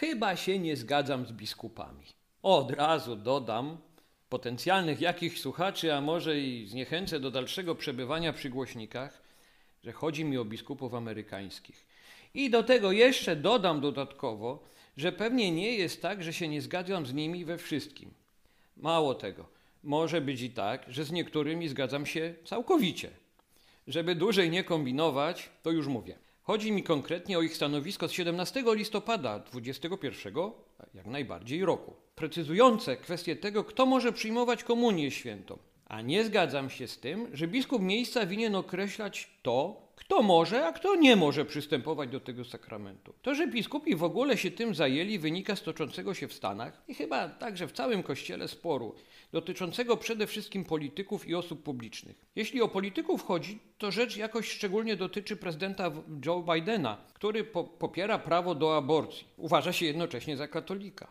chyba się nie zgadzam z biskupami. Od razu dodam potencjalnych jakichś słuchaczy, a może i zniechęcę do dalszego przebywania przy głośnikach, że chodzi mi o biskupów amerykańskich. I do tego jeszcze dodam dodatkowo, że pewnie nie jest tak, że się nie zgadzam z nimi we wszystkim. Mało tego, może być i tak, że z niektórymi zgadzam się całkowicie. Żeby dłużej nie kombinować, to już mówię. Chodzi mi konkretnie o ich stanowisko z 17 listopada 21 jak najbardziej roku, precyzujące kwestię tego, kto może przyjmować komunię świętą. A nie zgadzam się z tym, że biskup miejsca winien określać to, kto może, a kto nie może przystępować do tego sakramentu. To, że biskupi w ogóle się tym zajęli, wynika z toczącego się w Stanach i chyba także w całym kościele sporu, dotyczącego przede wszystkim polityków i osób publicznych. Jeśli o polityków chodzi, to rzecz jakoś szczególnie dotyczy prezydenta Joe Bidena, który po popiera prawo do aborcji. Uważa się jednocześnie za katolika.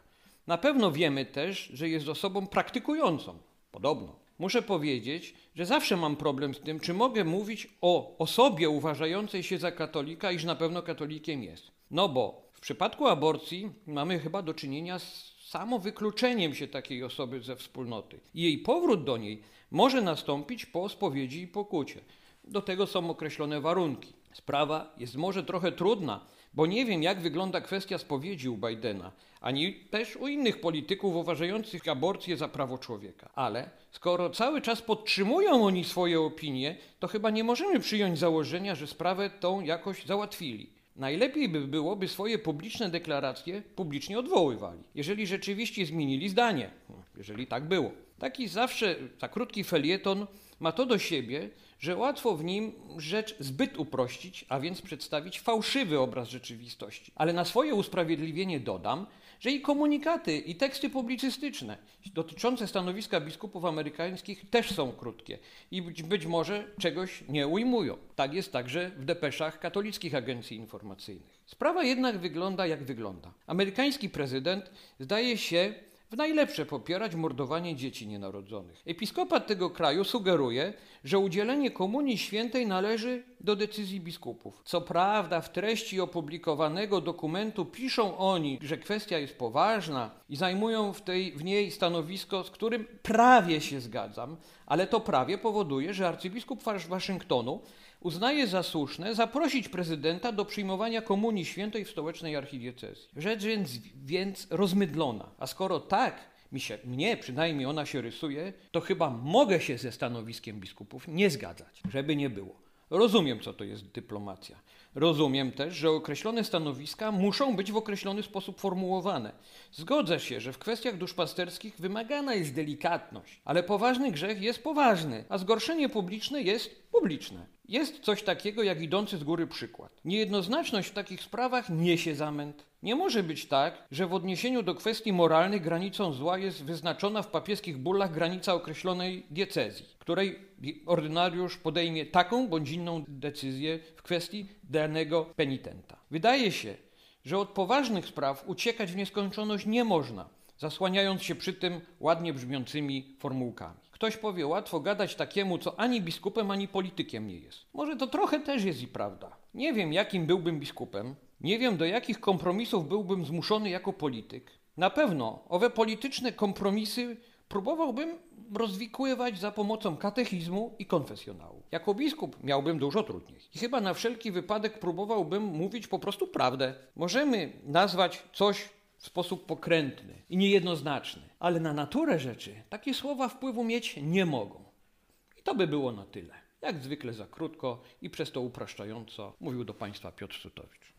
Na pewno wiemy też, że jest osobą praktykującą. Podobno. Muszę powiedzieć, że zawsze mam problem z tym, czy mogę mówić o osobie uważającej się za katolika, iż na pewno katolikiem jest. No bo w przypadku aborcji mamy chyba do czynienia z samo wykluczeniem się takiej osoby ze wspólnoty. Jej powrót do niej może nastąpić po spowiedzi i pokucie. Do tego są określone warunki. Sprawa jest może trochę trudna, bo nie wiem, jak wygląda kwestia spowiedzi u Bidena, ani też u innych polityków uważających aborcję za prawo człowieka. Ale skoro cały czas podtrzymują oni swoje opinie, to chyba nie możemy przyjąć założenia, że sprawę tą jakoś załatwili. Najlepiej by było, by swoje publiczne deklaracje publicznie odwoływali, jeżeli rzeczywiście zmienili zdanie, jeżeli tak było. Taki zawsze za krótki felieton ma to do siebie, że łatwo w nim rzecz zbyt uprościć, a więc przedstawić fałszywy obraz rzeczywistości. Ale na swoje usprawiedliwienie dodam, że i komunikaty, i teksty publicystyczne dotyczące stanowiska biskupów amerykańskich też są krótkie i być, być może czegoś nie ujmują. Tak jest także w depeszach katolickich agencji informacyjnych. Sprawa jednak wygląda jak wygląda. Amerykański prezydent zdaje się w najlepsze popierać mordowanie dzieci nienarodzonych. Episkopat tego kraju sugeruje, że udzielenie komunii świętej należy do decyzji biskupów. Co prawda, w treści opublikowanego dokumentu piszą oni, że kwestia jest poważna i zajmują w, tej, w niej stanowisko, z którym prawie się zgadzam, ale to prawie powoduje, że arcybiskup Waszyngtonu uznaje za słuszne zaprosić prezydenta do przyjmowania komunii świętej w stołecznej archidiecezji. Rzecz więc, więc rozmydlona. A skoro tak, mi się, mnie przynajmniej ona się rysuje, to chyba mogę się ze stanowiskiem biskupów nie zgadzać, żeby nie było. Rozumiem, co to jest dyplomacja. Rozumiem też, że określone stanowiska muszą być w określony sposób formułowane. Zgodzę się, że w kwestiach duszpasterskich wymagana jest delikatność, ale poważny grzech jest poważny, a zgorszenie publiczne jest publiczne. Jest coś takiego jak idący z góry przykład. Niejednoznaczność w takich sprawach niesie zamęt. Nie może być tak, że w odniesieniu do kwestii moralnych granicą zła jest wyznaczona w papieskich bullach granica określonej diecezji, której ordynariusz podejmie taką bądź inną decyzję w kwestii danego penitenta. Wydaje się, że od poważnych spraw uciekać w nieskończoność nie można, zasłaniając się przy tym ładnie brzmiącymi formułkami. Ktoś powie, łatwo gadać takiemu, co ani biskupem, ani politykiem nie jest. Może to trochę też jest i prawda. Nie wiem, jakim byłbym biskupem, nie wiem, do jakich kompromisów byłbym zmuszony jako polityk. Na pewno owe polityczne kompromisy próbowałbym rozwikływać za pomocą katechizmu i konfesjonału. Jako biskup miałbym dużo trudniej. I chyba na wszelki wypadek próbowałbym mówić po prostu prawdę. Możemy nazwać coś w sposób pokrętny i niejednoznaczny, ale na naturę rzeczy takie słowa wpływu mieć nie mogą. I to by było na tyle. Jak zwykle za krótko i przez to upraszczająco mówił do Państwa Piotr Sutowicz.